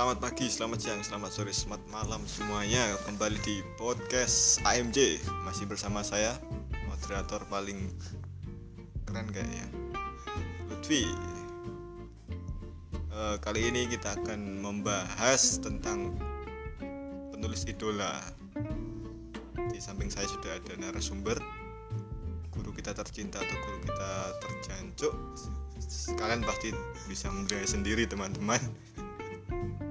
Selamat pagi, selamat siang, selamat sore, selamat malam semuanya. Kembali di podcast AMJ Masih bersama saya Moderator paling keren kayaknya Lutfi. Eh, Kali ini kita akan membahas tentang penulis idola. Di samping saya sudah ada narasumber Guru kita tercinta atau guru kita terjancuk Kalian pasti bisa menilai sendiri teman-teman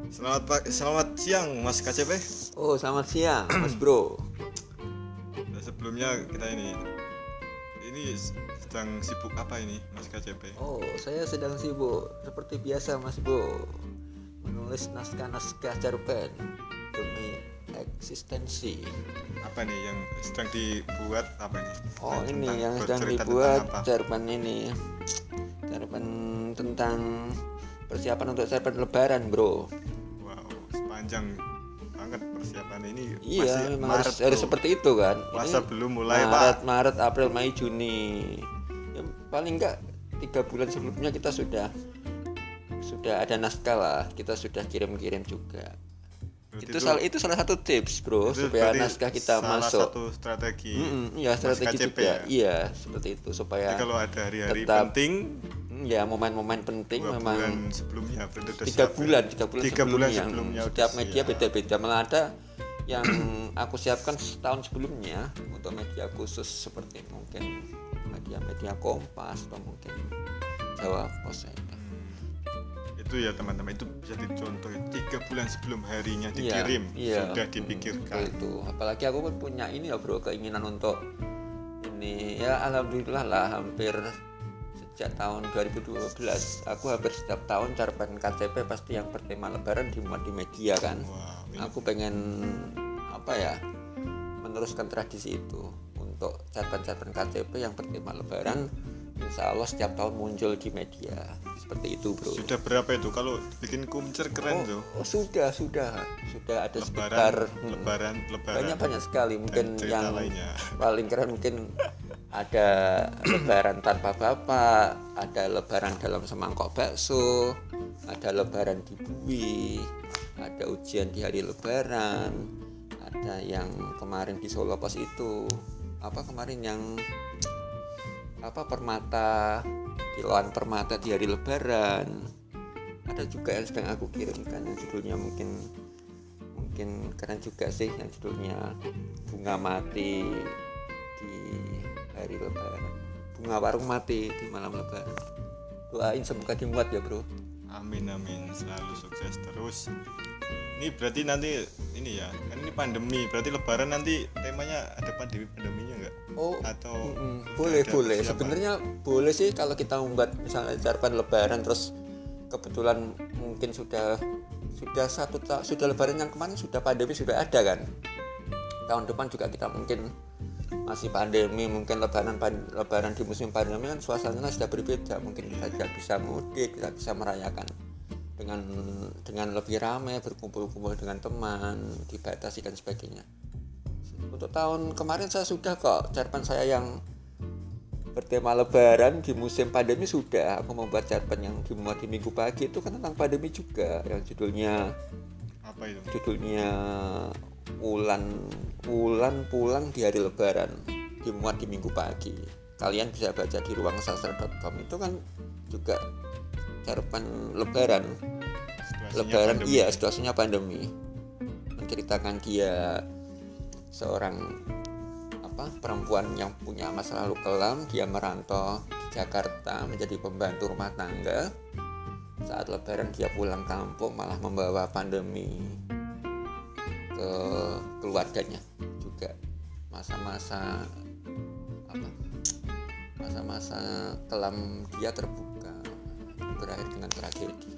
Selamat pagi, selamat siang Mas KCP. Oh, selamat siang, Mas Bro. Nah, sebelumnya kita ini ini sedang sibuk apa ini Mas KCP? Oh, saya sedang sibuk seperti biasa, Mas Bro. Menulis naskah-naskah cerpen demi eksistensi. Apa nih yang sedang dibuat apa ini? Oh, Nah, ini yang sedang dibuat cerpen ini. Cerpen tentang persiapan untuk cerpen lebaran, Bro. Wow, sepanjang banget persiapan ini. Iya, Masih memang Maret harus, harus tuh. seperti itu kan. Ini belum mulai Maret, Pak. Maret, April, Mei, Juni. Ya, paling enggak tiga bulan sebelumnya kita sudah sudah ada naskah lah. Kita sudah kirim-kirim juga. Berarti itu, salah itu salah satu tips bro itu supaya naskah kita salah masuk. satu strategi. Mm-mm, iya Mas strategi KCP juga. ya? Iya seperti itu supaya Jadi kalau ada hari-hari tetap penting mm, ya momen-momen penting dua memang bulan sebelumnya tiga ya? bulan tiga bulan Tiga bulan sebelumnya. sebelumnya setiap media beda-beda malah ada yang aku siapkan setahun sebelumnya untuk media khusus seperti mungkin media-media Kompas atau mungkin Jawa Pos ya. Hmm, itu ya teman-teman itu bisa dicontoh tiga bulan sebelum harinya Iya, dikirim iya. sudah Hmm, dipikirkan itu apalagi aku pun punya ini ya bro keinginan untuk ini ya alhamdulillah lah hampir sejak tahun 2012 aku hampir setiap tahun cerpen KCP pasti yang bertema lebaran dimuat di media kan? Wow aku pengen apa ya meneruskan tradisi itu untuk cerpen-cerpen KCP yang bertema lebaran Insya Allah setiap tahun muncul di media. Seperti itu bro. Sudah berapa itu? Kalau bikin kumcer keren tuh. Oh, sudah sudah. Sudah ada lebaran sekitar hmm, lebaran lebaran. banyak banyak sekali mungkin yang lainnya. paling keren mungkin ada lebaran tanpa bapak ada lebaran dalam semangkok bakso ada lebaran di bui ada ujian di hari lebaran ada yang kemarin di Solo Pos itu. Apa kemarin yang apa permata kiloan permata di hari lebaran. Ada juga yang sedang aku kirimkan yang judulnya mungkin mungkin keren juga sih yang judulnya bunga mati lebaran. Bunga warung mati di malam lebaran. Doain semoga dimuat ya bro. Amin amin. Selalu sukses terus. Ini berarti nanti ini ya kan ini pandemi. Berarti lebaran nanti temanya ada pandemi pandeminya enggak oh atau mm, boleh boleh. sebenarnya boleh sih kalau kita membuat misalnya cerpen lebaran terus kebetulan mungkin sudah sudah satu sudah lebaran yang kemarin sudah pandemi sudah ada kan. Tahun depan juga kita mungkin masih pandemi mungkin lebaran pan- lebaran di musim pandemi kan suasananya sudah berbeda. Mungkin kita tidak bisa mudik kita bisa merayakan dengan dengan lebih ramai berkumpul-kumpul dengan teman dibatasi dan sebagainya. Untuk tahun kemarin saya sudah kok cerpen saya yang bertema lebaran di musim pandemi sudah. Aku membuat cerpen yang dimuat di minggu pagi itu kan tentang pandemi juga yang judulnya apa itu? judulnya Wulan Wulan pulang di hari lebaran dimuat di minggu pagi. Kalian bisa baca di ruangsastra.com itu kan juga cerpen lebaran. Situasinya lebaran pandemi. iya situasinya pandemi. Menceritakan dia seorang apa perempuan yang punya masa lalu kelam dia merantau di Jakarta menjadi pembantu rumah tangga. Saat lebaran dia pulang kampung malah membawa pandemi ke keluarganya juga. Masa-masa apa? Masa-masa kelam dia terbuka berakhir dengan tragedi.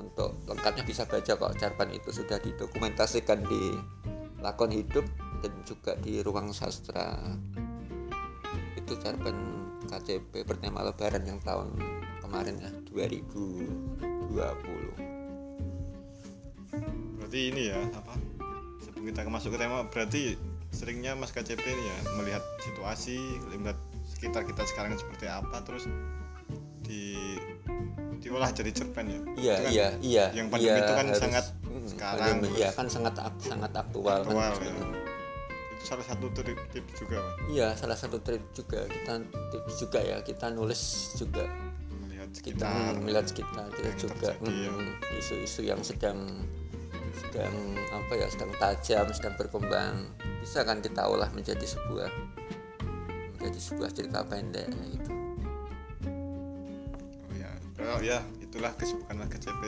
Untuk lengkapnya bisa baca kok cerpen itu sudah didokumentasikan di lakon hidup dan juga di ruang sastra. Itu cerpen KCP bertema lebaran yang tahun kemarin ya 2020 berarti ini ya apa kita masuk ke tema berarti seringnya Mas KCP ini ya melihat situasi melihat sekitar kita sekarang seperti apa terus di diolah jadi cerpen ya? Iya kan iya iya yang pandemi iya, itu kan harus- sangat mm, sekarang. pandemi, iya kan sangat ak- sangat aktual, aktual kan ya. itu salah satu trik tips juga iya salah satu trik juga. Kita tips juga ya kita nulis juga. Melihat kita sekitar melihat sekitar kita yang juga ya. mm, isu-isu yang sedang sedang apa ya sedang tajam sedang berkembang bisa kan kita olah menjadi sebuah menjadi sebuah cerita pendek gitu Oh ya, oh ya itulah kesibukan KCP.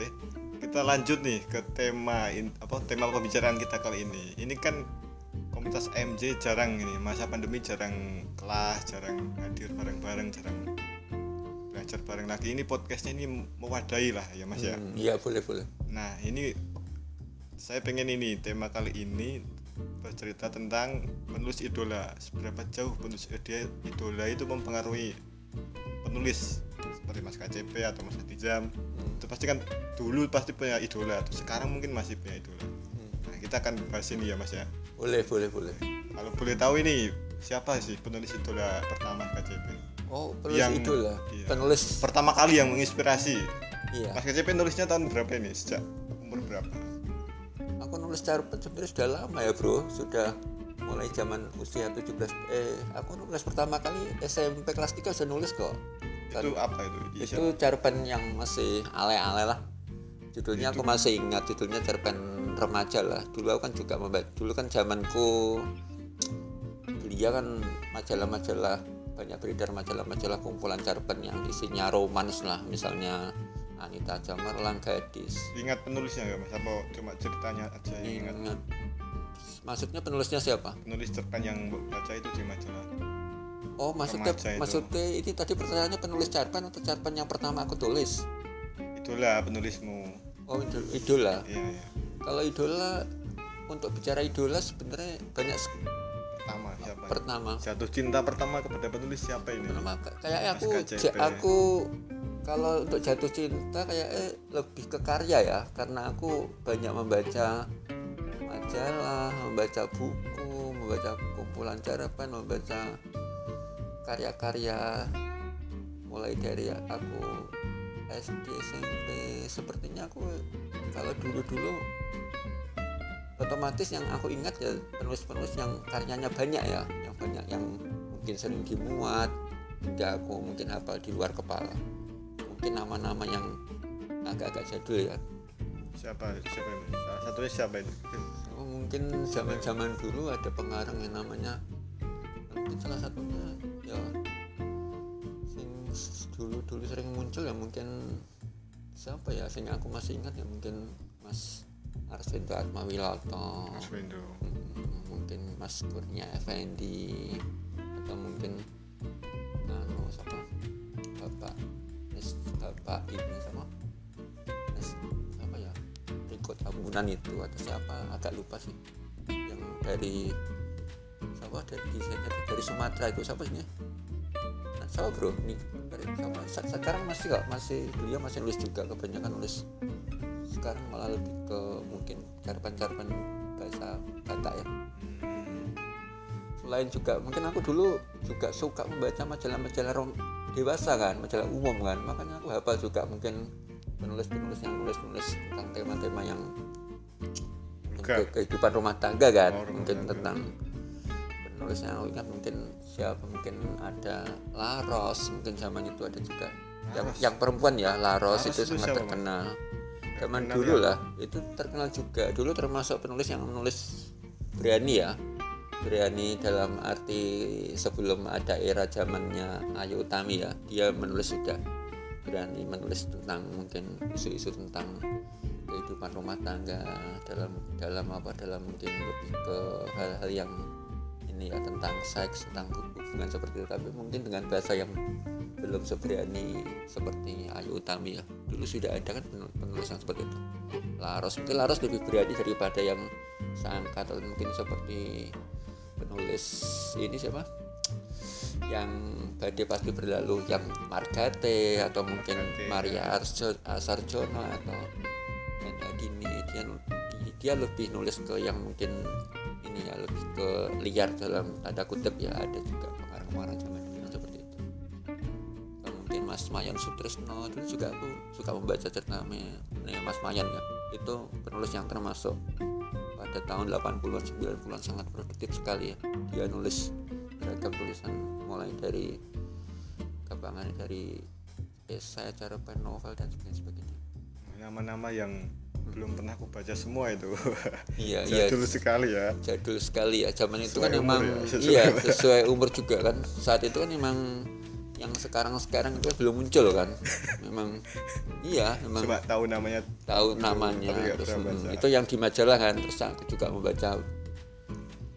Kita lanjut nih ke tema in- apa tema pembicaraan kita kali ini. Ini kan komunitas MJ jarang ini masa pandemi jarang kelas, jarang hadir bareng-bareng, jarang belajar bareng lagi. Ini podcastnya ini mewadahi lah ya Mas ya. Hmm, iya boleh boleh Nah ini saya pengen ini tema kali ini bercerita tentang penulis idola. Seberapa jauh penulis idola itu mempengaruhi penulis seperti Mas KCP atau Mas Adijam. Hmm. Itu pasti kan dulu pasti punya idola, terus sekarang mungkin masih punya idola. Hmm. Nah kita akan bahas ini ya Mas ya. boleh boleh boleh Kalau boleh tahu ini siapa sih penulis idola pertama KCP? oh penulis Yang- idola iya. penulis Pertama kali yang menginspirasi. iya Mas KCP nulisnya tahun berapa ini? Sejak umur berapa? Nulis cerpen sebenarnya sudah lama ya bro. Sudah mulai zaman usia 17 eh aku nulis pertama kali SMP kelas 3 sudah nulis kok. Itu apa itu? Itu cerpen yang masih ale-ale lah. Judulnya aku masih ingat judulnya cerpen remaja lah. Dulu aku kan juga membaca dulu kan zamanku belia kan majalah-majalah banyak beredar majalah-majalah kumpulan cerpen yang isinya romans lah. Misalnya Anita Jamarlang gadis Ingat penulisnya nggak mas? Apa cuma ceritanya aja yang ingat? ingat maksudnya penulisnya siapa Penulis cerpen yang baca itu di majalah. oh maksudnya itu. maksudnya ini tadi pertanyaannya penulis cerpen atau cerpen yang pertama aku tulis Itulah penulismu. oh idol- idola Iya iya. Kalau idola untuk bicara idola sebenarnya banyak Pertama siapa? pertama. Jatuh cinta pertama kepada penulis siapa ini? Pertama ka- kayak aku aku kalau untuk jatuh cinta kayak eh, lebih ke karya ya. Karena aku banyak membaca majalah, membaca buku, membaca kumpulan cerpen, membaca karya-karya. Mulai dari aku SD SMP sepertinya aku kalau dulu-dulu otomatis yang aku ingat ya penulis-penulis yang karyanya banyak ya. Yang banyak yang mungkin sering dimuat hingga aku mungkin hafal di luar kepala mungkin nama-nama yang agak-agak jadul ya Siapa? Siapa ini? Salah satunya siapa itu? Oh, mungkin zaman-zaman dulu ada pengarang yang namanya mungkin salah satunya ya sing dulu-dulu sering muncul ya mungkin siapa ya sing aku masih ingat ya mungkin Mas Arswendo Atmawiloto Mas Wendo. Hmm, mungkin Mas Kurnia Effendi atau mungkin anu siapa Bapak ini sama apa ya Riko Tambunan itu atau siapa agak lupa sih. Yang dari siapa dari desainer dari Sumatera itu siapa sih nah, siapa bro? Ini dari siapa? Se- sekarang masih kok masih beliau masih nulis juga kebanyakan nulis. Sekarang malah lebih ke mungkin cerpen-cerpen bahasa Batak ya. Hmm. selain juga mungkin aku dulu juga suka membaca majalah-majalah rom- dewasa kan majalah umum kan makanya aku hafal juga mungkin penulis-penulis yang nulis-nulis tentang tema-tema yang ke- kehidupan rumah tangga kan Oh, rumah mungkin tangga. tentang penulisnya aku ingat mungkin siapa mungkin ada Laros mungkin zaman itu ada juga yang, Laros. yang perempuan ya Laros, Laros itu sangat siapa, Mas? terkenal zaman Terkenal dulu ya? lah itu terkenal juga dulu termasuk penulis yang menulis berani ya berani dalam arti sebelum ada era zamannya Ayu Utami ya dia menulis sudah. Berani menulis tentang mungkin isu-isu tentang kehidupan rumah tangga dalam dalam apa dalam mungkin lebih ke hal-hal yang ini ya tentang seks tentang hubungan seperti itu. Tapi mungkin dengan bahasa yang belum seberani seperti Ayu Utami ya dulu sudah ada kan penul- penulis yang seperti itu. Laros mungkin Laros lebih berani daripada yang sangka atau mungkin seperti penulis ini siapa? Yang badai pasti berlalu yang Margate atau mungkin Margate, Maria Arjo, Sarjono atau Enda Dini dia dia lebih nulis ke yang mungkin ini ya lebih ke liar dalam tanda kutip ya. Ada juga pengarang-pengarang zaman dulu yang seperti itu. Atau mungkin Mas Mayan Sutrisno dulu juga aku suka membaca cerita Mas Mayan ya. Itu penulis yang termasuk pada tahun 80-an 90-an sangat produktif sekali ya. Dia nulis beragam tulisan mulai dari kabangan dari esai cerpen novel dan sebagainya nama-nama yang belum pernah aku baca semua itu. Iya iya. Jadul sekali ya. Jadul sekali ya. Zaman itu kan Sesuai memang ya, sesuai iya umur. sesuai umur juga kan. Saat itu kan memang yang sekarang sekarang itu belum muncul kan. Memang iya memang cuma tahu namanya tahu namanya tapi nggak terus, mm, baca. itu yang di majalah kan terus aku juga membaca.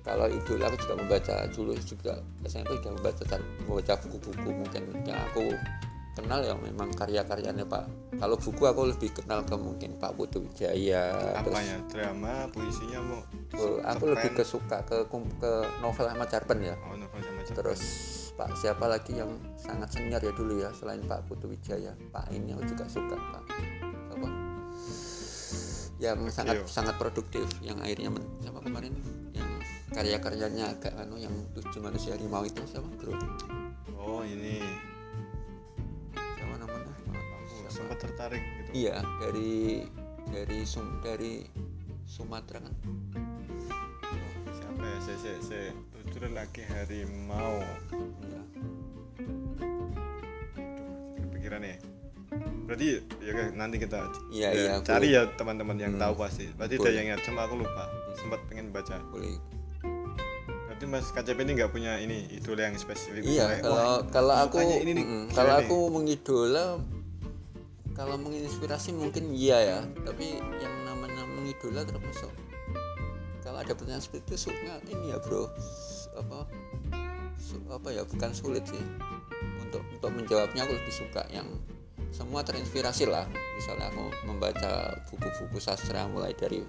Kalau idola aku juga membaca dulu juga SMP juga membaca membaca buku-buku mungkin. Yang aku kenal ya memang karya-karyanya Pak. Kalau buku aku lebih kenal ke mungkin Pak Putu Wijaya apa ya drama puisinya mau aku lebih ke suka ke ke novel Ahmad Jarpen ya. Oh novel sama terus Pak siapa lagi yang sangat senior ya dulu ya selain Pak Putu Wijaya Pak ini aku juga suka Pak apa yang sangat sangat produktif yang akhirnya men- siapa kemarin? Yang karya-karyanya agak anu yang tujuh manusia harimau itu siapa? Bro oh ini. Siapa namanya? Aku sempat tertarik gitu. Iya dari dari sum dari Sumatera kan? Siapa ya? Saya saya saya tujuh lagi harimau. Iya. Kepikiran ya? Berarti ya kan nanti kita Iya, ya, iya, aku- cari ya teman-teman yang Hmm. tahu pasti. Pasti ada yang ingat. Cuma aku lupa. Sempat pengen baca. Boleh. Berarti mas KCP ini nggak punya ini idola yang spesifik Iya, Kayak, kalau wah, kalau aku ini nih, mm, kalau nih. aku mengidola kalau menginspirasi mungkin iya ya, tapi yang namanya mengidola termasuk kalau ada pertanyaan seperti itu suka ini ya bro apa su- apa ya bukan sulit sih. Untuk untuk menjawabnya aku lebih suka yang semua terinspirasi lah. Misalnya aku membaca buku-buku sastra mulai dari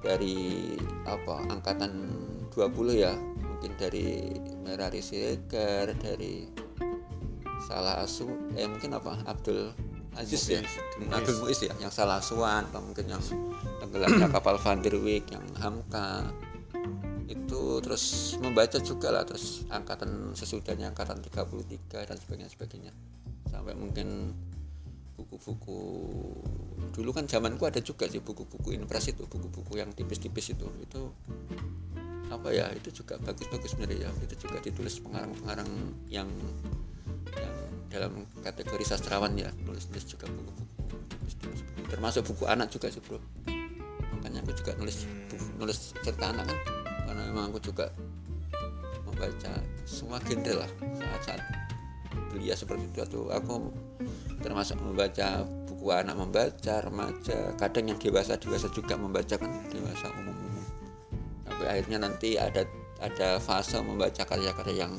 dari apa angkatan 20 ya. Mungkin dari Merari Siregar dari Salah Asu eh mungkin apa Abdul Aziz ya. Abdul Muiz ya yang Salah Asuhan atau mungkin yang tenggelamnya kapal Van der Wijk yang Hamka itu terus membaca juga lah terus angkatan sesudahnya angkatan 33 dan sebagainya sebagainya. Sampai mungkin buku-buku dulu kan zamanku ada juga sih buku-buku impres itu buku-buku yang tipis-tipis itu. Itu apa ya itu juga bagus-bagus sebenarnya ya. Itu juga ditulis pengarang-pengarang yang yang dalam kategori sastrawan ya. Nulis-nulis juga buku-buku termasuk buku anak juga sih bro. Makanya aku juga nulis buku- nulis cerita anak kan karena memang aku juga membaca semua genre lah saat-saat belia seperti itu. Atau aku termasuk membaca buku anak membaca remaja kadang yang dewasa dewasa juga membaca kan dewasa umum umum sampai akhirnya nanti ada ada fase membaca karya-karya yang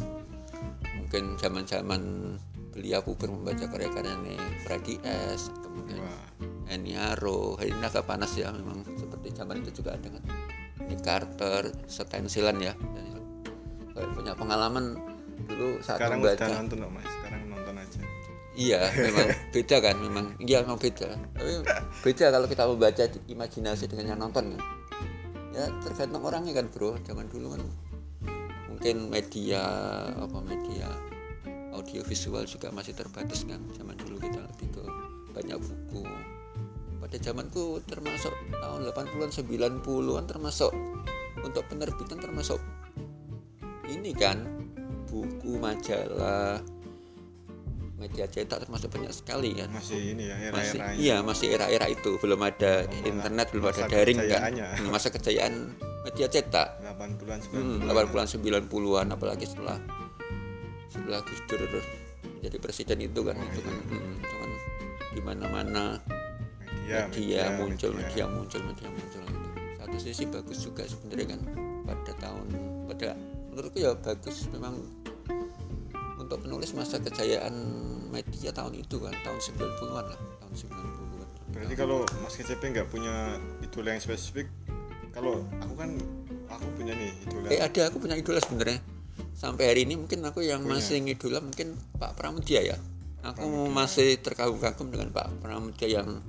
mungkin zaman-zaman belia puber membaca karya-karyanya Freddy S atau mungkin wah. Eni Haro ini agak panas ya memang seperti zaman itu juga ada kan ini Carter Stensilan ya kayak punya pengalaman dulu saat sekarang membaca udah nonton kok mas sekarang nonton aja Iya, memang beda kan, memang iya memang beda. Tapi beda kalau kita membaca imajinasi dengan yang nonton kan. Ya tergantung orangnya kan bro. Zaman dulu kan mungkin media apa media audiovisual juga masih terbatas kan. Zaman dulu kita lebih ke banyak buku. Pada zamanku termasuk tahun 80-an 90-an termasuk untuk penerbitan termasuk ini kan buku majalah media cetak termasuk banyak sekali kan. Masih ini ya masih era-era iya masih era-era itu. Belum ada internet belum ada daring kan. Hmm, masa kejayaan media cetak. 80-an hmm, 90-an 80-an 90-an apalagi setelah setelah Gus Dur jadi presiden itu kan. Itu kan hmm, itu kan di mana-mana media, media muncul media. muncul media muncul. Itu satu sisi bagus juga sebenarnya kan pada tahun pada menurutku ya bagus memang untuk penulis masa kejayaan media tahun itu kan tahun 90-an lah tahun 90-an berarti kalau mas KCP nggak punya idola yang spesifik kalau aku kan aku punya nih idola. Eh ada aku punya idola sebenarnya. Sampai hari ini mungkin aku yang Punya. masih idola mungkin Pak Pramudia ya. Aku masih terkagum-kagum dengan Pak Pramudia yang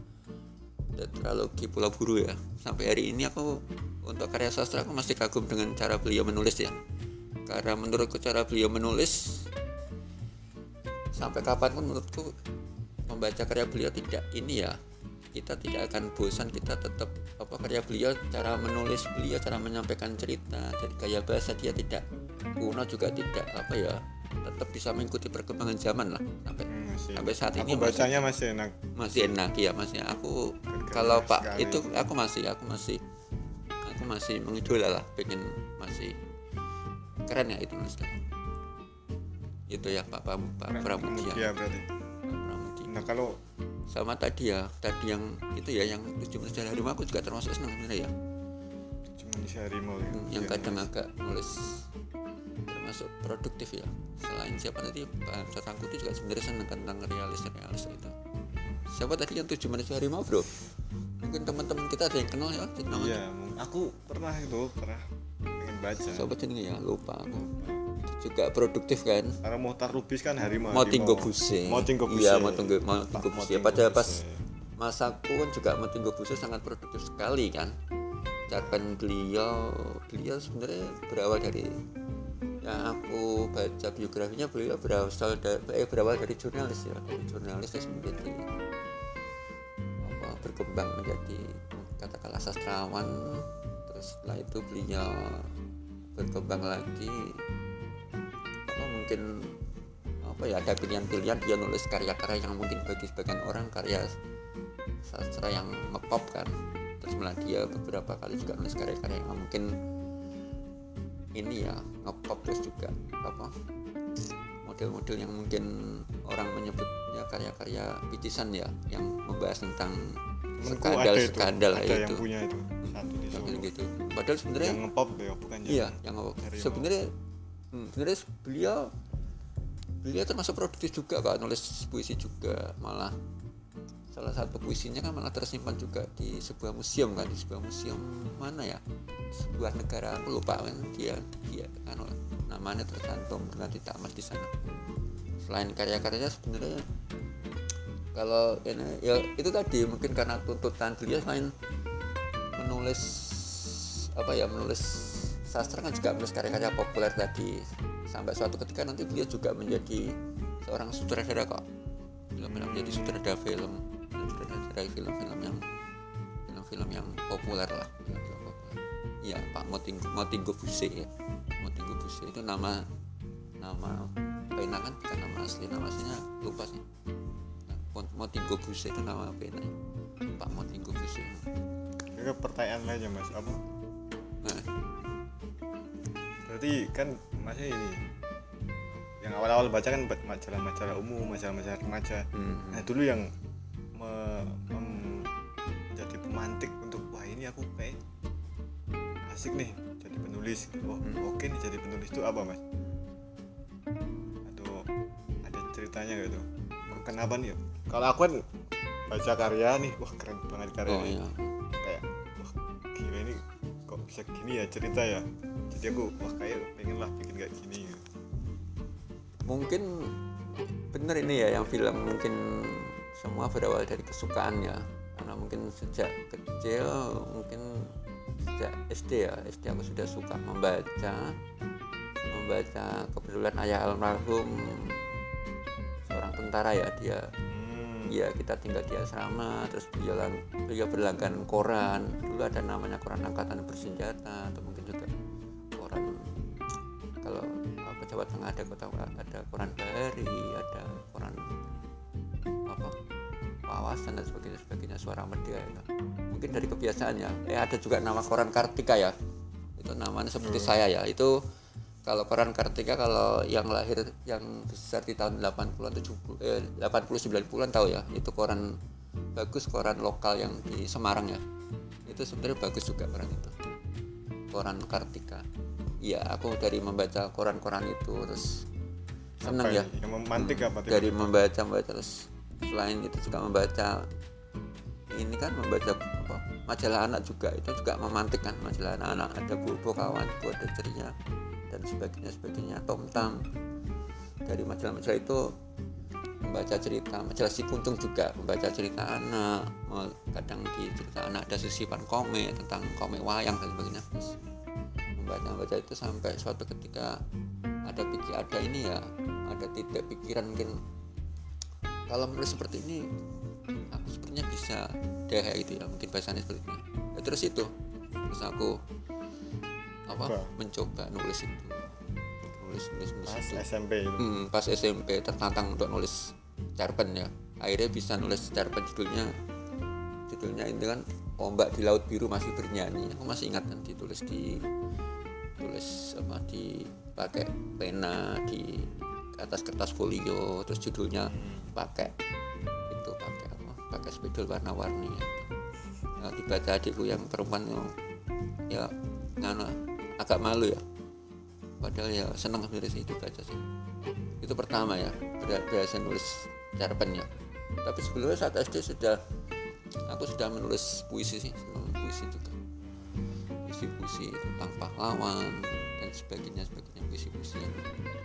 tetralogi Pulau Buru ya. Sampai hari ini aku untuk karya sastra aku masih kagum dengan cara beliau menulis ya. Karena menurutku cara beliau menulis sampai kapan pun menurutku membaca karya beliau tidak ini ya. Kita tidak akan bosan kita tetap apa karya beliau cara menulis beliau cara menyampaikan cerita dari gaya bahasa dia tidak kuno juga tidak apa ya tetap bisa mengikuti perkembangan zaman lah sampai Hmm, masih. sampai saat Aku ini masih, bacanya masih enak. masih enak ya masih aku kalau pak sekali. itu aku masih aku masih aku masih mengidola lah pengen masih keren ya itu mas itu ya pak pak pak Pramudia Iya Pramudia Nah kalau sama tadi ya tadi yang itu ya yang tujuh sehari harimau aku juga termasuk senang sebenarnya ya cuma di harimau ya. Yang Iya, kadang Mas. agak nulis termasuk produktif ya. Selain siapa tadi Pak Satangkuti juga sebenarnya senang tentang realis realis itu. Siapa tadi yang tujuh sehari harimau bro? Mungkin teman-teman kita ada yang kenal ya namanya Iya, mung- aku pernah itu pernah pengen baca. siapa jenenge ya? Lupa aku. Itu juga produktif kan? Karena Mohtar Lubis kan harimau. mau tinggo buse. Mau tinggo buse. iya mau tinggo mau tinggo Mau buse. pada pas masaku kan juga mau tinggo buse sangat produktif sekali kan. Cerpen beliau beliau sebenarnya berawal dari yang aku baca biografinya beliau berasal dari eh, berawal dari jurnalis ya dari jurnalis terus menjadi apa berkembang menjadi katakanlah sastrawan. Terus setelah itu beliau berkembang lagi. Apa mungkin apa ya ada pilihan-pilihan dia nulis karya-karya yang mungkin bagi sebagian orang karya sastra yang ngepop kan. Terus malah dia beberapa kali juga nulis karya-karya yang mungkin ini ya ngepop terus juga apa model-model yang mungkin orang menyebutnya karya-karya picisan ya yang membahas tentang skandal itu, skandal ada itu yang punya itu satu di Yang Solo. gitu padahal sebenarnya Yang ngepop ya, bukan iya yang harimau. sebenarnya hmm, sebenarnya beliau beliau termasuk produktif juga kak nulis puisi juga malah salah satu puisinya kan malah tersimpan juga di sebuah museum kan di sebuah museum mana ya? Sebuah negara aku lupa kan dia dia kan namanya tercantum dengan emas di sana. Selain karya-karyanya sebenarnya kalau ini ya itu tadi mungkin karena tuntutan beliau selain menulis apa ya menulis sastra kan juga menulis karya-karya populer tadi. Sampai suatu ketika nanti beliau juga menjadi seorang sutradara kok. Film-film menjadi sutradara film sutradara film-film yang film-film yang populer lah film-film populer. Iya Pak Motinggo Motinggo Buse ya. Motinggo Buse itu nama nama pena kan bukan nama asli. Nama aslinya lupa sih. Nah, Mot- Motinggo Buse itu nama pena. Pak Motinggo Buse Ini pertanyaan lainnya mas, apa? nah, Berarti kan masnya ini yang awal-awal baca kan majalah-majalah umum, majalah-majalah remaja. hmm, Nah dulu yang menjadi pemantik untuk wah ini aku kayak asik nih jadi penulis. Oh Hmm. oke nih jadi penulis itu apa mas? Atau ada ceritanya? Kok Kenapa nih? Kalau aku kan baca karya nih, wah keren banget karya oh ini. iya kayak wah gila ini kok bisa gini ya cerita ya jadi aku wah kayak pengen lah bikin kayak gini mungkin bener ini ya yang film mungkin semua berawal dari kesukaan ya. Karena mungkin sejak kecil mungkin sejak SD ya. SD aku sudah suka membaca membaca kebetulan ayah almarhum seorang tentara ya dia. Ya kita tinggal di asrama terus beliau lang- beliau berlangganan koran. Dulu ada namanya koran angkatan bersenjata atau mungkin juga koran kalau apa Jawa Tengah ada kota ada koran bahari ada wawasan dan sebagainya sebagainya suara media itu. Mungkin dari kebiasaan ya eh ada juga nama koran Kartika ya. Itu namanya seperti saya ya. Itu kalau koran Kartika kalau yang lahir yang besar di tahun 80-an 70 eh 80 90-an tahu ya. Itu koran bagus koran lokal yang di Semarang ya. Itu sebenarnya bagus juga koran itu. Koran Kartika. Iya aku dari membaca koran-koran itu terus seneng apa ya. Yang memantik Hmm, apa tuh? dari membaca membaca terus selain itu juga membaca ini kan membaca apa majalah anak juga itu juga memantik kan majalah anak-anak ada bobo kawan ada ceria dan sebagainya sebagainya. Tom tam dari majalah-majalah itu membaca cerita majalah si kuntung juga membaca cerita anak kadang di cerita anak ada sisipan komik tentang komik wayang dan sebagainya. Terus membaca membaca itu sampai suatu ketika ada pikir ada ini ya ada titik pikiran mungkin kalau menulis seperti ini aku sepertinya bisa deh gitu ya mungkin bahasanya seperti ini. Ya, terus itu terus aku apa Apa? mencoba nulis itu. Nulis nulis nulis pas itu. SMP itu? Hmm, pas SMP tertantang untuk nulis cerpen ya. Akhirnya bisa nulis cerpen judulnya. Judulnya ini kan ombak di laut biru masih bernyanyi. Aku masih ingat kan ditulis di tulis apa di pakai pena di atas kertas folio terus judulnya pakai itu pakai apa? Pakai spidol warna-warni ya. Ya, dibaca adikku yang perempuan itu, ya nganu agak malu ya. Padahal ya seneng sebenarnya sih dibaca sih. Itu pertama ya. Berhasil nulis cerpennya tapi sebelumnya saat SD sudah aku sudah menulis puisi sih senang puisi juga. Puisi-puisi tentang pahlawan dan sebagainya sebagainya puisi-puisi yang, yang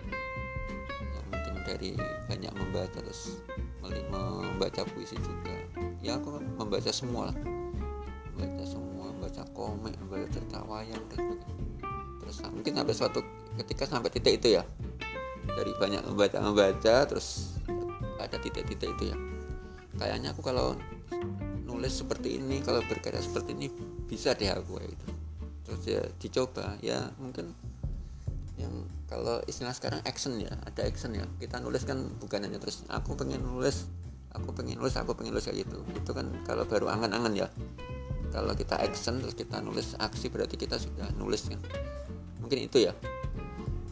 dari banyak membaca terus membaca puisi juga. Ya aku membaca semua lah. Membaca semua membaca komik membaca cerita wayang dan terus mungkin sampai suatu ketika sampai titik itu ya. Dari banyak membaca membaca terus ada titik-titik itu ya. Kayaknya aku kalau nulis seperti ini kalau berkarya seperti ini bisa deh aku gitu. Terus ya dicoba. Ya mungkin kalau istilah sekarang action ya ada action ya. Kita nulis kan bukan hanya terus aku pengen nulis aku pengen nulis aku pengen nulis kayak gitu. Itu kan kalau baru angan-angan ya. Kalau kita action terus kita nulis aksi berarti kita sudah nulis kan. Mungkin itu ya.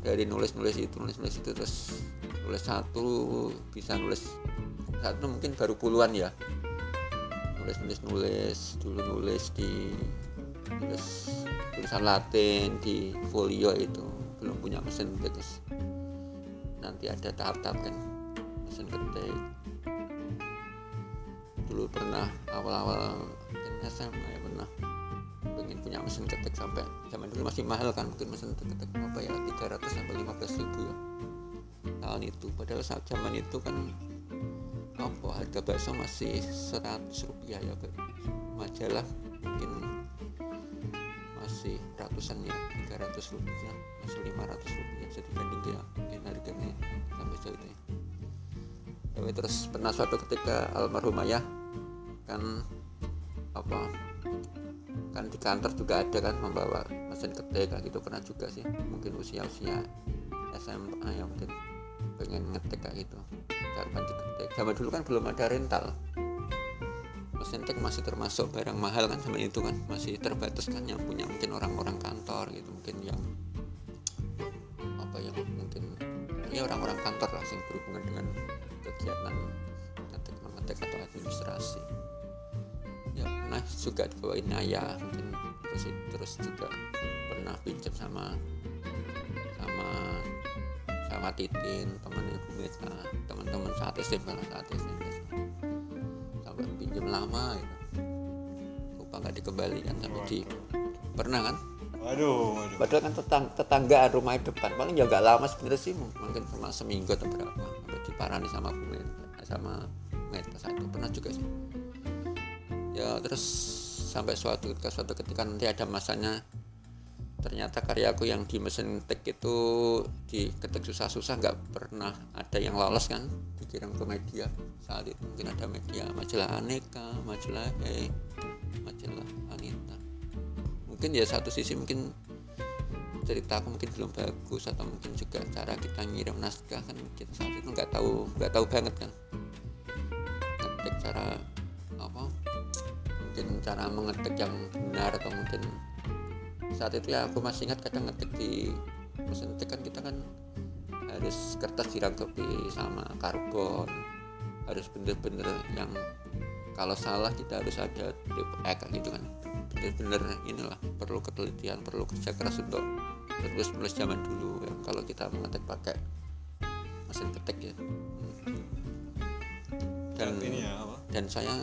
Dari nulis nulis itu nulis nulis itu terus nulis satu bisa nulis satu mungkin baru puluhan ya. Nulis nulis nulis dulu nulis di nulis tulisan Latin di folio itu belum punya mesin terus nanti ada tahap-tahap kan mesin ketik dulu pernah awal-awal mungkin SMA ya pernah. Pengen punya mesin ketik sampai zaman dulu masih mahal kan mungkin mesin ketik apa ya 300 sampai 15 ribu ya. Tahun itu padahal saat zaman itu kan apa harga bakso masih 100 rupiah ya majalah mungkin masih ratusan ya 300 rupiah masih 500 rupiah jadi banding ya mungkin harganya sampai jauh itu ya Tapi terus pernah suatu ketika almarhum ayah kan apa kan di kantor juga ada kan membawa mesin ketik kayak gitu pernah juga sih mungkin usia usia SMA ya mungkin pengen ngetik kayak gitu cerpen diketik zaman dulu kan belum ada rental mesin ketik masih termasuk barang mahal kan sama itu kan masih terbatas kan yang punya mungkin orang-orang kantor gitu mungkin yang apa yang mungkin ya orang-orang kantor lah yang berhubungan dengan kegiatan ngetik mengetik atau administrasi. Ya pernah juga dibawain ayah mungkin terus terus juga pernah pinjam sama sama sama Titin teman ibu Meta teman-teman saat SMP saat SMP lama gitu. Lupa nggak dikembalikan sampai di pernah kan? Waduh waduh. Padahal kan tetang, tetanggaan rumah depan paling ya nggak lama sebenarnya sih mungkin cuma seminggu atau berapa. Sampai diparani sama Meta sama Meta saat itu pernah juga sih. Ya terus sampai suatu ketika suatu ketika nanti ada masanya ternyata karyaku yang di mesin ketik itu diketik susah-susah nggak pernah ada yang lolos kan dikirim ke media. Saat itu mungkin ada media majalah aneka majalah hey majalah anita mungkin ya satu sisi mungkin cerita aku mungkin belum bagus atau mungkin juga cara kita ngirim naskah kan kita saat itu nggak tahu nggak tahu banget kan. Ngetik cara apa? Mungkin cara mengetik yang benar atau mungkin saat itu ya aku masih ingat kadang ngetik di mesin ketik kan kita kan harus kertas dirangkepi sama karbon harus bener-bener yang kalau salah kita harus ada triple X gitu kan. Bener-bener inilah perlu ketelitian perlu kerja keras untuk terus menulis zaman dulu ya. kalau kita mengetik pakai mesin ketik ya. Dan Saat ini ya apa? dan saya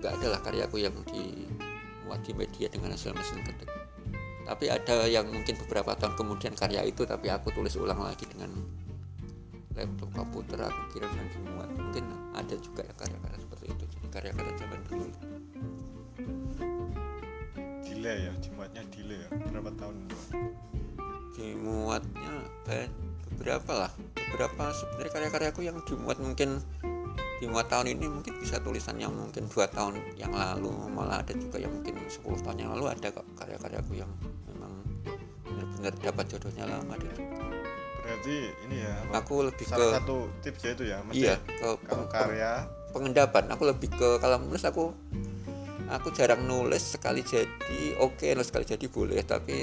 nggak ada lah karyaku yang dimuat di media dengan hasil mesin ketik tapi ada yang mungkin beberapa tahun kemudian karya itu tapi aku tulis ulang lagi dengan laptop komputer aku kirim dan dimuat. Mungkin ada juga ya karya-karya seperti itu. Jadi karya-karya zaman dulu. Delay ya jimatnya delay ya. Berapa tahun dimuatnya ba- beberapa lah. Beberapa sebenarnya karya-karyaku yang dimuat mungkin di muat tahun ini mungkin bisa tulisan yang mungkin dua tahun yang lalu. Malah ada juga yang mungkin 10 tahun yang lalu. Ada kok karya-karyaku yang benar-benar dapat jodohnya lama deh berarti ini ya aku lebih ke salah satu tips ya itu ya mesti iya ke kalau karya. pengendapan. Aku lebih ke kalau menulis aku aku jarang nulis sekali jadi oke nulis sekali jadi boleh. Tapi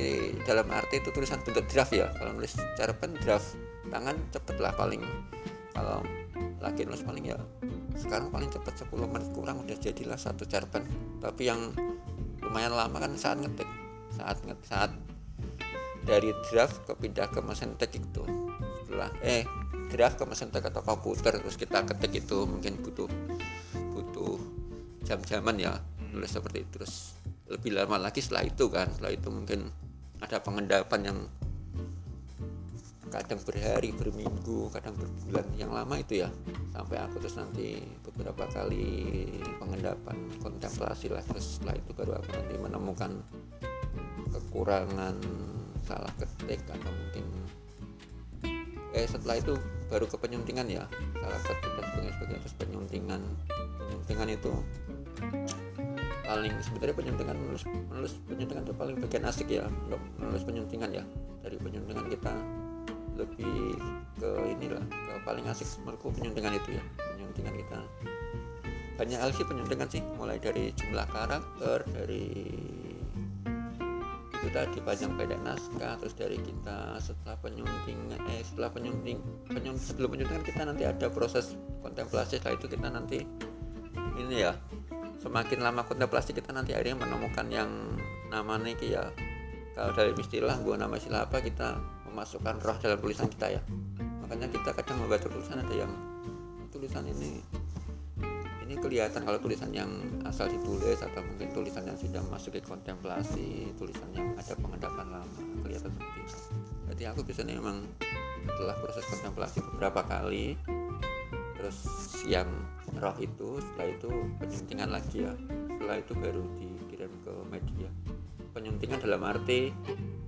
dalam arti itu tulisan bentuk draft ya. Kalau nulis cerpen draft tangan cepet lah paling. Kalau lagi nulis paling ya sekarang paling cepet 10 menit kurang udah jadilah satu cerpen tapi yang lumayan lama kan saat ngetik saat nget saat dari draft ke pindah ke mesin ketik itu. Setelah eh draft ke mesin ketik atau komputer terus kita ketik itu mungkin butuh butuh jam-jaman ya nulis seperti itu. Terus lebih lama lagi setelah itu kan setelah itu mungkin ada pengendapan yang kadang berhari berminggu kadang berbulan yang lama itu ya. Sampai aku terus nanti beberapa kali pengendapan kontemplasi lah. Terus setelah itu baru aku nanti menemukan kekurangan salah ketik atau mungkin eh setelah itu baru ke penyuntingan ya. Salah ketik dan sebagainya, sebagainya. terus penyuntingan. Penyuntingan itu paling sebenarnya penyuntingan menulis menulis penyuntingan itu paling bagian asik ya untuk menulis penyuntingan ya. Dari penyuntingan kita lebih ke inilah ke paling asik menurutku penyuntingan itu ya penyuntingan kita. Banyak hal sih penyuntingan sih mulai dari jumlah karakter dari itu tadi panjang pendek naskah terus dari kita setelah penyuntingan eh setelah penyunting penyun, sebelum penyuntingan kita nanti ada proses kontemplasi setelah itu kita nanti ini ya semakin lama kontemplasi kita nanti akhirnya menemukan yang namanya iki ya. Kalau dari istilah gua nama istilah apa kita memasukkan roh dalam tulisan kita ya. Makanya kita kadang membaca tulisan ada yang tulisan ini ini kelihatan kalau tulisan yang asal ditulis atau mungkin tulisan yang sudah masuk ke kontemplasi tulisan yang ada pengendapan lama kelihatan seperti itu. Jadi aku biasanya memang setelah proses kontemplasi beberapa kali terus yang roh itu setelah itu penyuntingan lagi ya. Setelah itu baru dikirim ke media. Penyuntingan dalam arti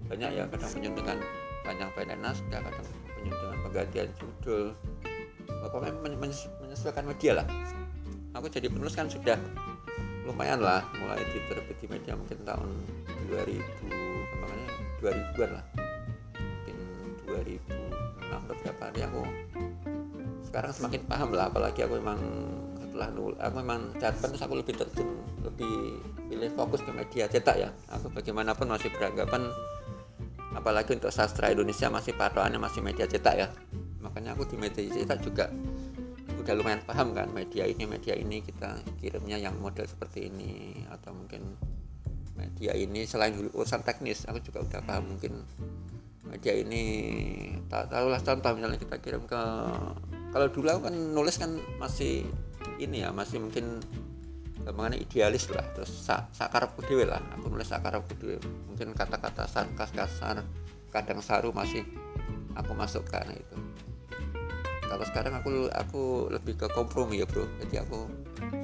banyak ya kadang penyuntingan panjang pendek naskah kadang penyuntingan penggantian judul. Pokoknya men- men- menyesuaikan media lah aku jadi penulis kan sudah lumayan lah mulai diterbit di media mungkin tahun 2000 makanya 2000-an lah. Mungkin 2006 atau berapa hari aku sekarang semakin paham lah apalagi aku memang setelah nul aku memang cerpen terus aku lebih terjun lebih pilih fokus ke media cetak ya. Aku bagaimanapun masih beranggapan apalagi untuk sastra Indonesia masih patokannya masih media cetak ya. Makanya aku di media cetak juga udah lumayan paham kan media ini media ini kita kirimnya yang model seperti ini atau mungkin media ini selain urusan teknis aku juga udah paham mungkin media ini tak tahulah contoh misalnya kita kirim ke kalau dulu aku kan nulis kan masih ini ya masih mungkin gampangannya idealis lah terus sak sakarepku dhewe lah aku nulis sakarepku dhewe mungkin kata-kata sarkas kasar kadang saru masih aku masukkan itu kalau sekarang aku aku lebih ke kompromi ya bro. Jadi aku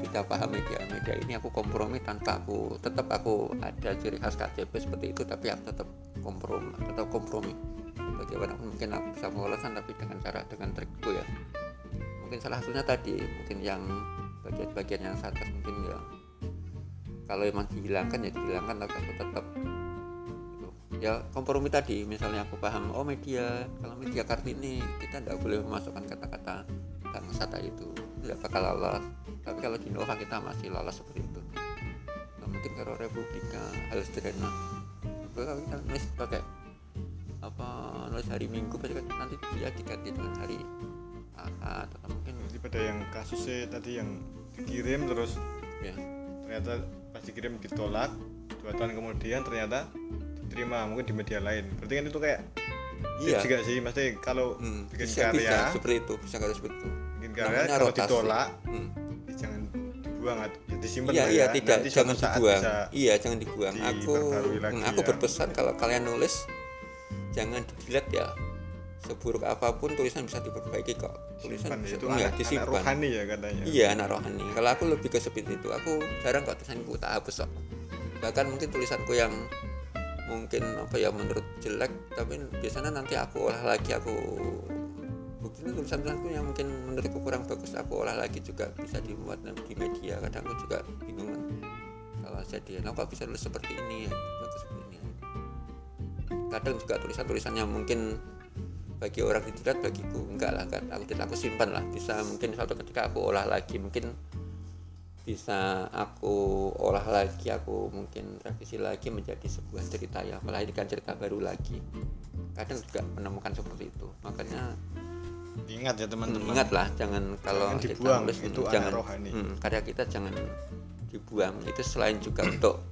sudah paham media media ini aku kompromi tanpa aku tetap aku ada ciri khas KJP seperti itu tapi aku tetap kompromi tetap kompromi. Bagaimanapun mungkin aku bisa mengolahkan tapi dengan cara dengan trikku ya. Mungkin salah satunya tadi mungkin yang bagian-bagian yang sarkas mungkin ya. Kalau emang dihilangkan ya dihilangkan tapi aku tetap. Ya kompromi tadi misalnya aku paham oh media kalau media kartini kita tidak boleh memasukkan kata-kata bangsa tadi itu. Tidak bakal lolos. Tapi kalau di Nova kita masih lolos seperti itu. Nah, mungkin kalau Republika hal sederhana. Kalau kita nulis pakai apa nulis hari Minggu pasti kan nanti dia diganti dengan hari Ahad atau mungkin Jadi pada yang kasusnya tadi yang dikirim terus ya. ternyata pas dikirim ditolak dua tahun kemudian ternyata diterima mungkin di media lain. Berarti kan itu kayak Iya. juga sih mesti kalau Hmm, bikin bisa, karya bisa seperti itu bisa kalau seperti itu. bikin karya Namanya kalau rotasi. ditolak Hmm. ya jangan dibuang atau ya disimpan iya iya ya. tidak Nanti jangan dibuang. iya jangan dibuang. Aku lagi hmm, aku ya. berpesan kalau kalian nulis jangan dilihat ya seburuk apa pun tulisan bisa diperbaiki kok. Tulisan simpan bisa itu ya, anak, anak disimpan. rohani ya katanya. Iya anak rohani. Kalau aku lebih ke seperti itu aku jarang kok tulisanku tak hapus kok. Bahkan mungkin tulisanku yang mungkin apa ya menurut jelek tapi biasanya nanti aku olah lagi aku buktinya tulisan tulisanku yang mungkin menurutku kurang bagus aku olah lagi juga bisa dimuat di media. Kadang aku juga bingung kan. Kalau jadi nah kok bisa nulis seperti ini ya? Bagus seperti ini kadang juga tulisan-tulisannya mungkin bagi orang dilihat bagiku enggak lah kan aku tidak aku simpan lah. Bisa mungkin suatu ketika aku olah lagi mungkin bisa aku olah lagi aku mungkin revisi lagi menjadi sebuah cerita yang melahirkan cerita baru lagi. Kadang juga menemukan seperti itu. Makanya ingat ya teman-teman. Ingat lah jangan kalau Jangan kita dibuang, nulis, itu hmm, jangan rohani. hmm, karya kita jangan dibuang. Itu selain juga untuk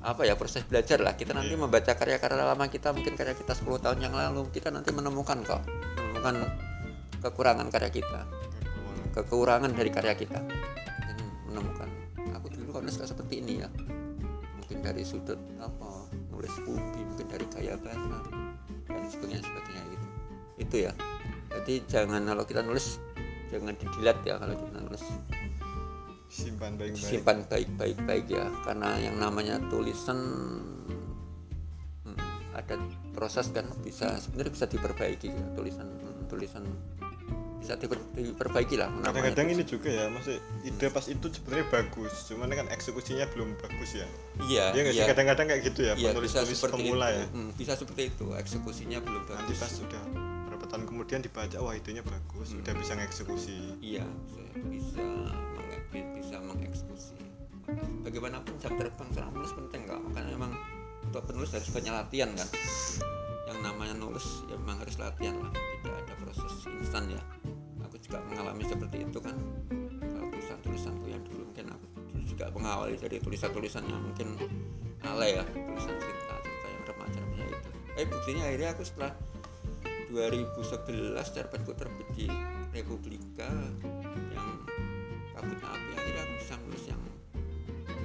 apa ya proses belajar lah. Kita nanti Iya. membaca karya-karya lama kita mungkin karya kita 10 tahun yang lalu kita nanti menemukan kok menemukan kekurangan karya kita. Kekurangan dari karya kita dulu kalau seperti ini ya. Mungkin dari sudut apa nulis pubi mungkin dari gaya bahasa dan sebagainya sebagainya gitu. Itu ya. Jadi jangan kalau kita nulis jangan didilat ya kalau kita nulis. Simpan baik-baik. Simpan baik-baik baik ya. Karena yang namanya tulisan hmm, ada proses kan bisa sebenarnya bisa diperbaiki ya, tulisan hmm, tulisan bisa diper- diperbaiki lah kadang-kadang ini juga ya maksudnya ide pas itu sebenarnya bagus cuman kan eksekusinya belum bagus ya. Iya Iya nggak iya. Kadang-kadang kayak gitu ya iya penulis bisa tulis seperti pemula itu. ya. Hmm, bisa seperti itu eksekusinya belum nanti bagus. pas sudah berapa tahun kemudian dibaca wah idenya bagus Hmm. udah bisa ngeksekusi. Iya bisa bisa menge- bisa mengeksekusi. Bagaimanapun jam terbang seorang penulis penting kak makanya memang untuk penulis harus banyak latihan kan? Yang namanya nulis ya memang harus latihan lah. Tidak ada proses instan ya mengalami seperti itu kan. Kalau tulisan tulisanku yang dulu mungkin aku juga mengawali dari tulisan tulisan yang mungkin alay ya tulisan cerita cerita yang remaja remaja itu. Eh buktinya akhirnya aku setelah 2011 cerpenku terbit di Republika yang kabutnya api. Akhirnya aku bisa nulis yang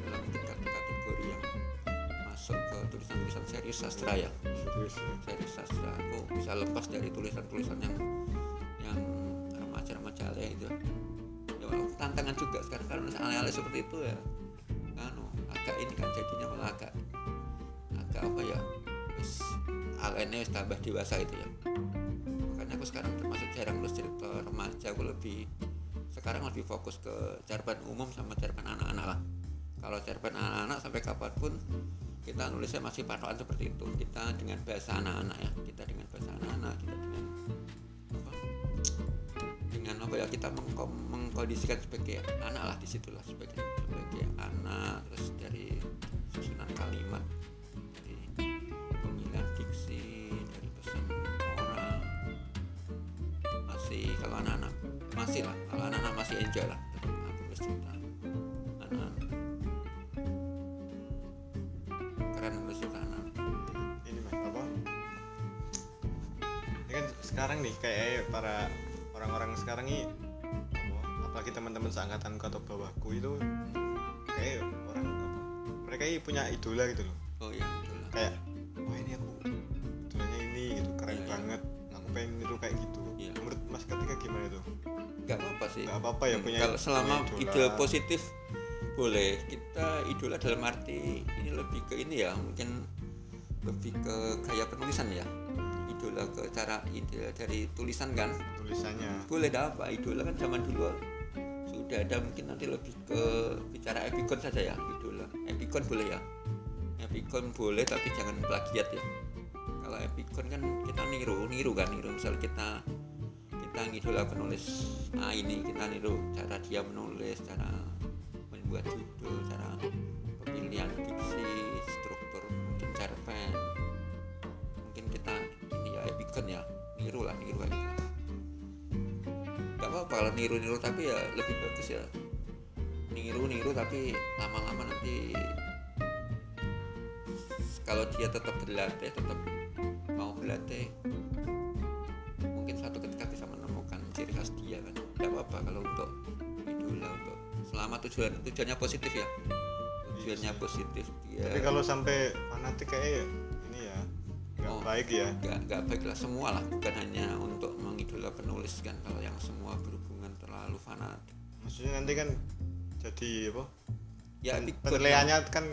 dalam tingkat kategori yang masuk ke tulisan-tulisan serius sastra ya. Serius sastra. Aku bisa lepas dari tulisan-tulisan yang alay itu ya tantangan juga sekarang. Kalau alay-alay seperti itu ya. Anu agak ini kan jadinya malah agak agak apa ya wis alaynya wis tambah dewasa itu ya. Makanya aku sekarang termasuk jarang nulis cerita remaja. Aku lebih sekarang lebih fokus ke cerpen umum sama cerpen anak-anak lah. Kalau cerpen anak-anak sampai kapan pun kita nulisnya masih patokan seperti itu. Kita dengan bahasa anak-anak ya. Kita dengan bahasa anak-anak kita dengan ya kita mengkondisikan sebagai anak lah di situlah sebagai sebagai anak terus dari susunan kalimat dari pemilihan diksi dari pesan orang. Masih kalau anak-anak masih lah kalau anak-anak masih enjoy lah aku nulis cerita anak-anak. Keren anak ini mas apa? Ini kan sekarang nih kayak para orang-orang sekarang ini apa, apalagi teman-teman seangkatanku atau bawahku itu kayak orang apa mereka ini punya idola gitu loh. Oh iya lah kayak wah ini aku idolanya ini gitu keren Iya, iya. banget aku pengen niru kayak gitu. Iya. menurut mas ketika gimana itu? Nggak apa-apa sih. Nggak apa-apa ya Hmm, punya kalau selama punya ide positif boleh. Kita idola dalam arti ini lebih ke ini ya mungkin lebih ke gaya penulisan ya idola ke cara ide dari tulisan kan? Tulisannya. Boleh dah apa idola kan zaman dulu sudah ada mungkin nanti lebih ke bicara epikon saja ya idola. Epikon boleh ya? Epikon boleh tapi jangan plagiat ya. Kalau epikon kan kita niru niru kan niru. Misal kita kita ngidola penulis A ini kita niru cara dia menulis cara membuat judul cara pemilihan diksi struktur mungkin cerpen niru-niru tapi ya lebih bagus ya. Niru-niru tapi lama-lama nanti kalau dia tetap berlatih tetap mau berlatih mungkin suatu ketika bisa menemukan ciri khas dia kan. Nggak apa-apa kalau untuk idola untuk selama tujuan tujuannya positif ya. Tujuannya positif dia. Tapi kalau sampai fanatik kayak ini ya nggak Oh. baik ya. nggak nggak baik lah semua lah. Bukan hanya untuk mengidola penulis kan kalau yang semua berhubungan terlalu fanatik. Maksudnya nanti kan jadi apa? Ya pen- penilaiannya kan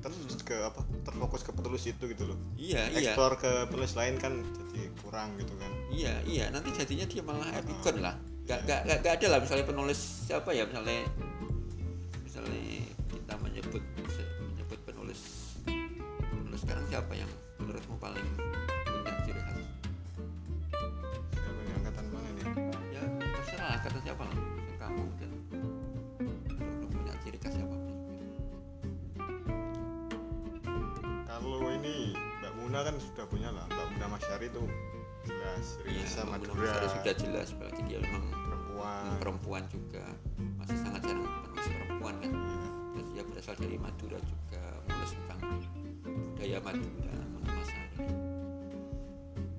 terus ke apa? Terfokus ke penulis itu gitu loh. Iya iya. Explore ke penulis lain kan jadi kurang gitu kan. Iya iya. Nanti jadinya dia malah epikon lah. Nggak nggak nggak nggak ada lah misalnya penulis siapa ya? Misalnya misalnya kita menyebut menyebut penulis penulis sekarang siapa yang Muna kan sudah punya lah. Mbak Muna Masyari itu jelas iya Mbak Muna Madura. Masyari sudah jelas apalagi dia memang perempuan. perempuan juga. Masih sangat jarang penulis perempuan kan. Iya. terus dia berasal dari Madura juga menulis tentang budaya Madura Munamasari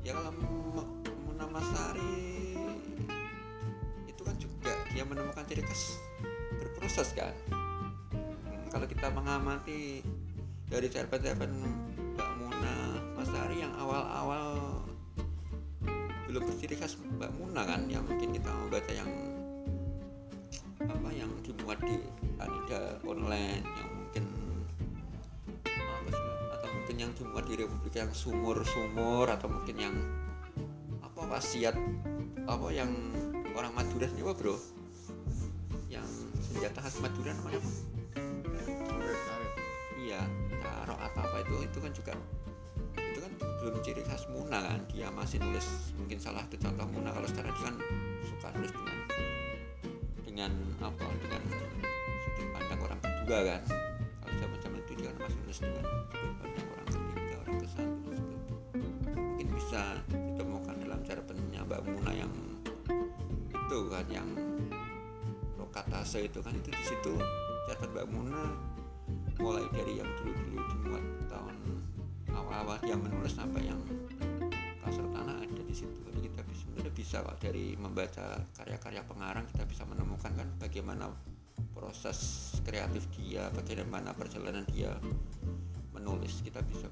ya kalau M- Munamasari itu kan juga dia menemukan ciri khas berproses kan. Hmm, kalau kita mengamati dari cerpen-cerpen Masari yang awal-awal belum berciri khas Mbak Muna kan yang mungkin kita membaca yang apa yang dimuat di Anida online yang mungkin apa sih, atau mungkin yang dimuat di Republik yang sumur-sumur atau mungkin yang apa wasiat apa yang orang Madura sendiri apa, bro yang senjata khas Madura namanya apa? Iya tarok atau apa itu itu kan juga belum ciri khas Muna kan? Dia masih nulis mungkin salah satu contoh Muna. Kalau sekarang dia kan suka nulis dengan dengan apa? Dengan sudut pandang orang kedua kan? Kalau zaman zaman itu dia kan masih nulis dengan sudut pandang orang ketiga orang ke satu dan seperti itu mungkin bisa ditemukan dalam cerpennya Mbak Muna yang itu kan yang Rokatase itu kan? Itu di situ cerpen Mbak Muna mulai dari yang dulu-dulu dimuat tahun awal-awal dia menulis sampai yang kasar tanah ada di situ. Jadi kita sebenarnya bisa kok dari membaca karya-karya pengarang kita bisa menemukan kan bagaimana proses kreatif dia bagaimana perjalanan dia menulis. Kita bisa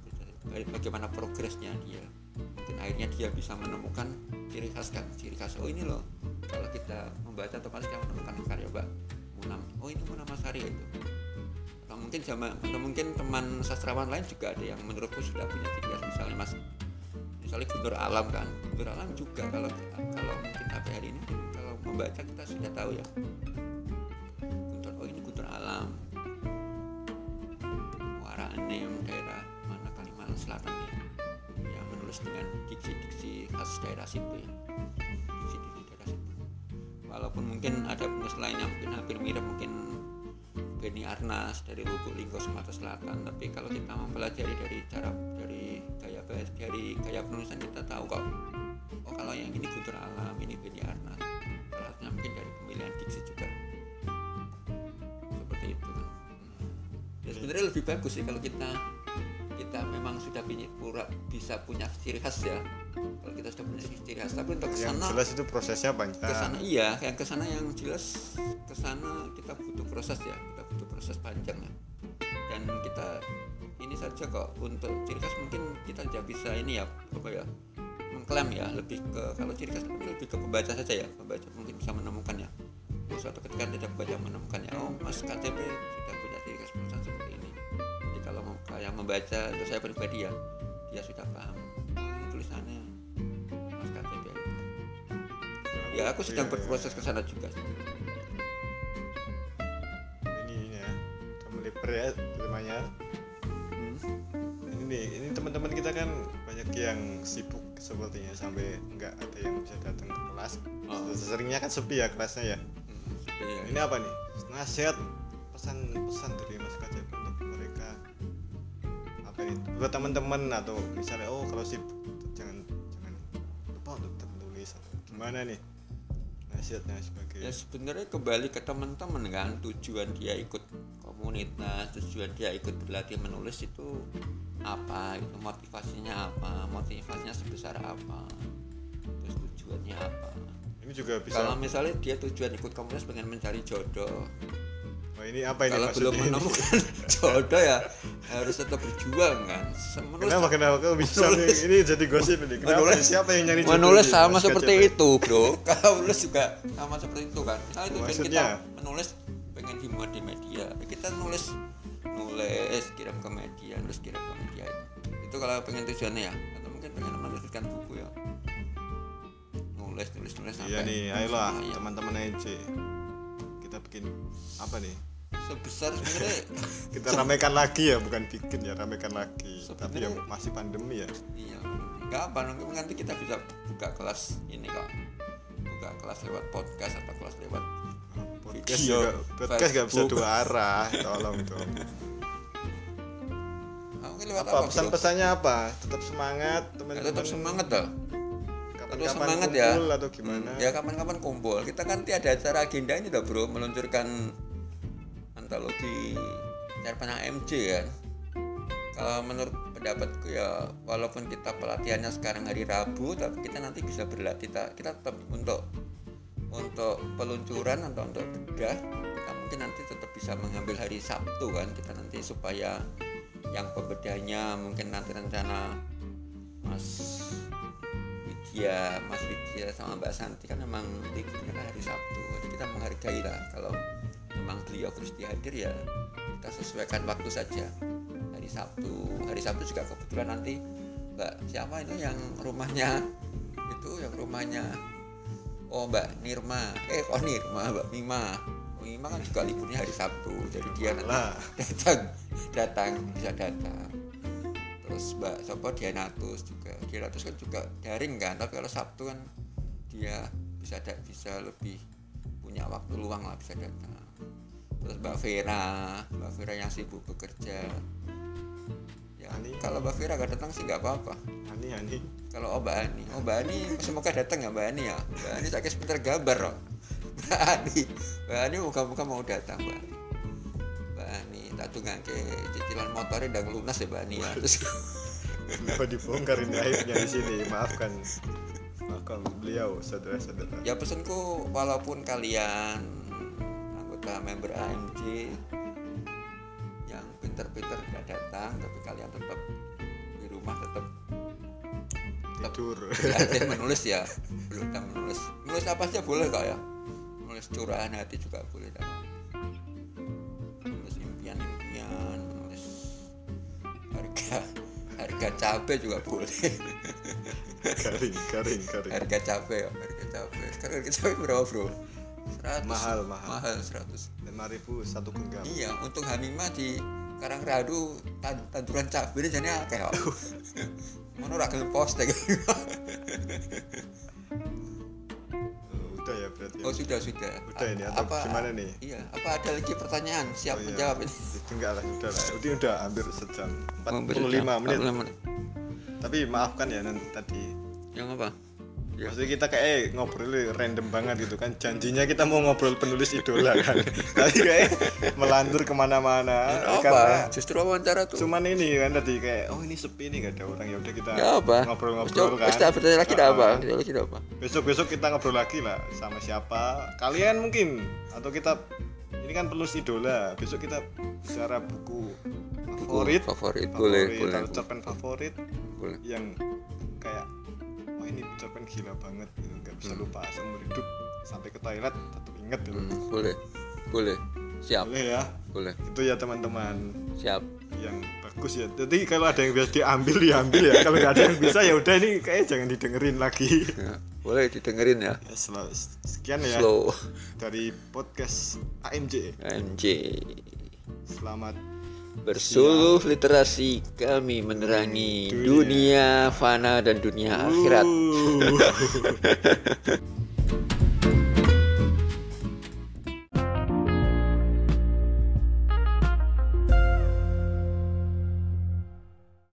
bagaimana progresnya dia. Mungkin akhirnya dia bisa menemukan ciri khas kan ciri khas oh ini loh kalau kita membaca otomatis kita menemukan karya Mbak Munam oh ini Munam Masari itu atau mungkin zaman atau mungkin teman sastrawan lain juga ada yang menurutku sudah punya khas misalnya mas misalnya Guntur Alam kan. Guntur Alam juga kalau kalau mungkin sampai hari ini kalau membaca kita sudah tahu ya. Guntur oh ini Guntur Alam. Muara Enim daerah mana Kalimantan Selatan ya. Yang menulis dengan diksi-diksi khas daerah situ ya. Diksi-diksi daerah situ. Walaupun mungkin ada penulis lain yang mungkin hampir mirip mungkin Beni Arnas dari Lubuk Linggo Sumatera Selatan. Tapi kalau kita mempelajari dari cara dari gaya dari gaya penulisan kita tahu kok oh kalau yang ini Guntur Alam ini Beni Arnas. Salah satunya mungkin dari pemilihan diksi juga. Seperti itu. Kan ya sebenarnya lebih bagus sih kalau kita kita memang sudah punya pura bisa punya ciri khas ya. Kalau kita sudah punya ciri khas. Tapi untuk yang ke sana jelas itu prosesnya panjang. Ke sana iya yang ke sana yang jelas ke sana kita butuh proses ya. kita proses panjang ya. Dan kita ini saja kok untuk ciri khas mungkin kita tidak bisa ini ya apa ya mengklaim ya lebih ke kalau ciri khas mungkin lebih ke pembaca saja ya pembaca mungkin bisa menemukan ya. Suatu ketika ada pembaca menemukan ya oh mas KTP sudah punya ciri khas penulisan seperti ini. Jadi kalau yang membaca untuk saya pribadi ya dia sudah paham oh, tulisannya mas KTP ya aku sedang berproses ke sana juga ya temanya Hmm. ini nih ini teman-teman kita kan banyak yang sibuk sepertinya sampai nggak ada yang bisa datang ke kelas Oh. seringnya kan sepi ya kelasnya ya Hmm, iya. ini apa nih nasihat pesan-pesan dari Mas KJP untuk mereka apa ini buat teman-teman atau misalnya oh kalau sibuk jangan jangan lupa untuk atau gimana nih nasihatnya sebagai ya sebenarnya kembali ke teman-teman kan tujuan dia ikut komunitas tujuan dia ikut berlatih menulis itu apa itu motivasinya apa motivasinya sebesar apa terus tujuannya apa. Ini juga bisa kalau misalnya dia tujuan ikut komunitas pengen mencari jodoh. Wah, ini apa ini kalau belum maksudnya? menemukan jodoh ya harus tetap berjuang kan? Menulis Kenapa kenapa? Kau bisa nih? ini jadi gosip ini? Kenapa Menulis- siapa yang nyari jodoh menulis sama seperti itu bro. Kalau menulis juga sama seperti itu kan? Misalnya itu pengen kita Maksudnya? menulis pengen dimuat di media kita nulis nulis kirim ke media terus kirim ke media. Itu kalau pengen tujuannya ya? Atau mungkin pengen menuliskan buku ya? Nulis nulis nulis iya sampai nih ayolah teman-teman EJ kita bikin apa nih? Sebesar sebenarnya kita ramekan lagi ya bukan bikin ya ramekan lagi. Tapi ya Sebenarnya- masih pandemi ya. Iya kapan nanti kita bisa buka kelas ini kok buka kelas lewat podcast atau kelas lewat podcast Video, juga podcast gak bisa dua arah tolong dong. Apa apa, pesan-pesannya apa? Tetap semangat Ya, teman-teman. Tetap semangat kapan-kapan tetap semangat ya. atau gimana? Hmm, ya kapan-kapan kumpul. Kita kan tiada acara agenda ini dah bro. Meluncurkan antologi cerpen AMJ kan kalau menurut pendapatku ya walaupun kita pelatihannya sekarang hari Rabu tapi kita nanti bisa berlatih kita tetap untuk untuk peluncuran atau untuk bedah kita mungkin nanti tetap bisa mengambil hari Sabtu kan kita nanti supaya yang pembedahnya mungkin nanti rencana Mas Widya Mas Widya sama Mbak Santi kan memang liburnya kan hari Sabtu. Jadi kita menghargai lah kalau memang beliau harus dihadir ya kita sesuaikan waktu saja. Hari Sabtu hari Sabtu juga kebetulan nanti Mbak siapa itu yang rumahnya? Itu yang rumahnya oh Mbak Nirma. Eh kok Nirma Mbak Mima. Mbak Mima kan juga liburnya hari Sabtu jadi dia nanti datang datang bisa datang. Terus Mbak Sopo Dianatus juga. Dianatus kan juga daring kan tapi kalau Sabtu kan dia bisa ada bisa lebih punya waktu luang lah bisa datang. Terus Mbak Vera Mbak Vera yang sibuk bekerja. Ya Ani. kalau Mbak Vera gak datang sih nggak apa-apa. Ani ani kalau oh Mbak Ani. Oh Mbak Ani semoga datang ya Mbak Ani ya. Mbak Ani sakit sebentar gambar loh Mbak Ani. Mbak Ani muka-muka mau datang Mbak Ani. Mbak Ani tak tunggu ke cicilan motornya udah lunas ya Mbak Ani ya. Terus kenapa dibongkar ini aibnya di sini? Maafkan maafkan beliau saudara-saudara. Ya pesanku walaupun kalian anggota member AMJ yang pinter-pinter tidak datang tapi kalian tetap di rumah tetap tidur. Belajar menulis ya belum menulis. Menulis apa aja boleh kok ya. Menulis curahan hati juga boleh tak menulis impian-impian menulis harga harga cabai juga boleh. Garing garing garing. Harga cabai ya harga cabai. Sekarang harga cabai berapa bro? 100 Mahal, mahal. mahal 100 lima ribu satu genggam. Iya untung Hamimah di Karangradu tan tanduran cabai jadi akeh kok mana ora gelem posting Oh, udah ya berarti ya? Oh sudah sudah. Udah ini, atau gimana nih? Iya. Apa ada lagi pertanyaan? Siap Oh, iya. menjawab ini. itu enggak lah udah lah ini udah hampir sejam Hampir 45 jam, menit 45 menit. tapi maafkan ya nanti tadi Yang apa? Ya. Maksudnya kita kayak eh, ngobrol random banget gitu kan Janjinya kita mau ngobrol penulis idola kan Tapi kayak melantur ke mana-mana Karena apa? Justru wawancara tuh. cuman ini kan tadi kayak Oh ini sepi nih gak ada orang ya udah kita ya ngobrol-ngobrol kan Kita bertanya lagi dah apa? Lagi? Besok-besok kita ngobrol lagi lah sama siapa Kalian mungkin Atau kita Ini kan penulis idola Besok kita bicara buku favorit Favorit. Boleh, boleh. atau cerpen favorit Boleh. yang kayak wah ini cerpen gila banget gitu nggak bisa lupa seumur hidup sampai ke toilet tetap inget gitu Hmm, boleh. Boleh. Siap. boleh ya Boleh. itu ya teman-teman Siap. yang bagus ya jadi kalau ada yang bisa diambil diambil ya kalau nggak ada yang bisa ya udah ini kayak jangan didengerin lagi Ya, boleh didengerin ya. ya, sel- sekian ya Slow. dari podcast AMJ MJ. selamat Bersuluh literasi kami menerangi Dunia. fana dan dunia akhirat. Uh.